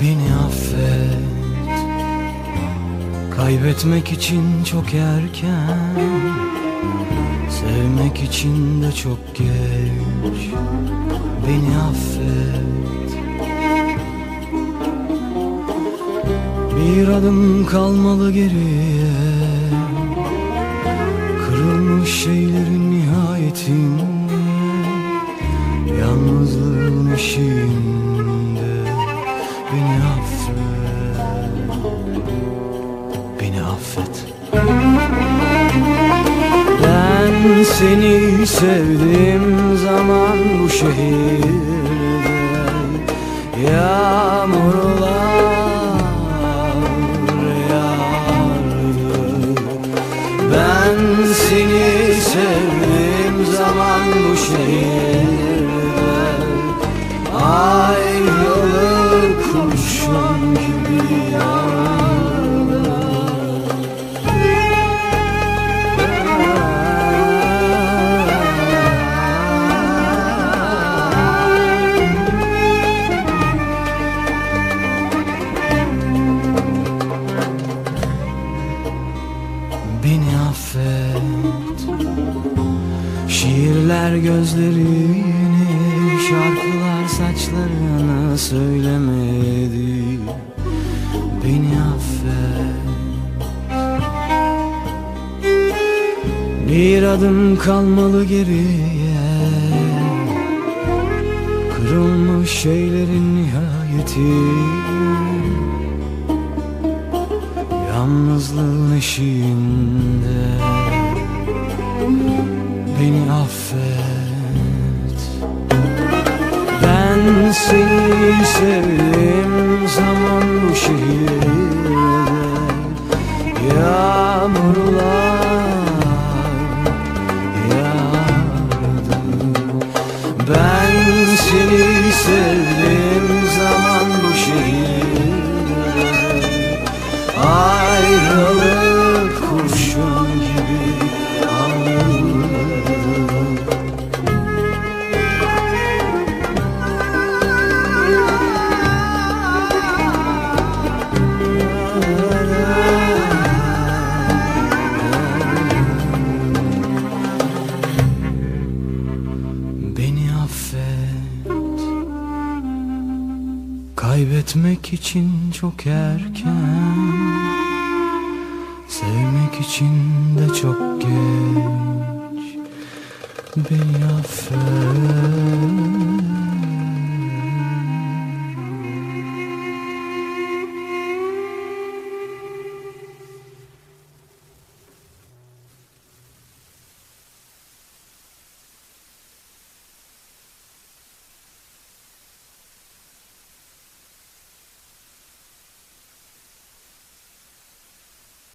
Beni affet. Kaybetmek için çok erken Sevmek için de çok geç. Beni affet. Bir adım kalmalı geriye. Beni affet. Beni affet. Ben seni sevdiğim zaman bu şehirde Yağmurlar yağardı Ben seni sevdiğim zaman bu şehirde kurşun gibi yağardı Beni affet. Gözlerini Şarkılar saçlarını söylemedi Bir adım kalmalı geriye. Kırılmış şeylerin nihayeti. Yalnızlığın eşiğinde Kaybetmek için çok erken Sevmek için de çok geç Beni affet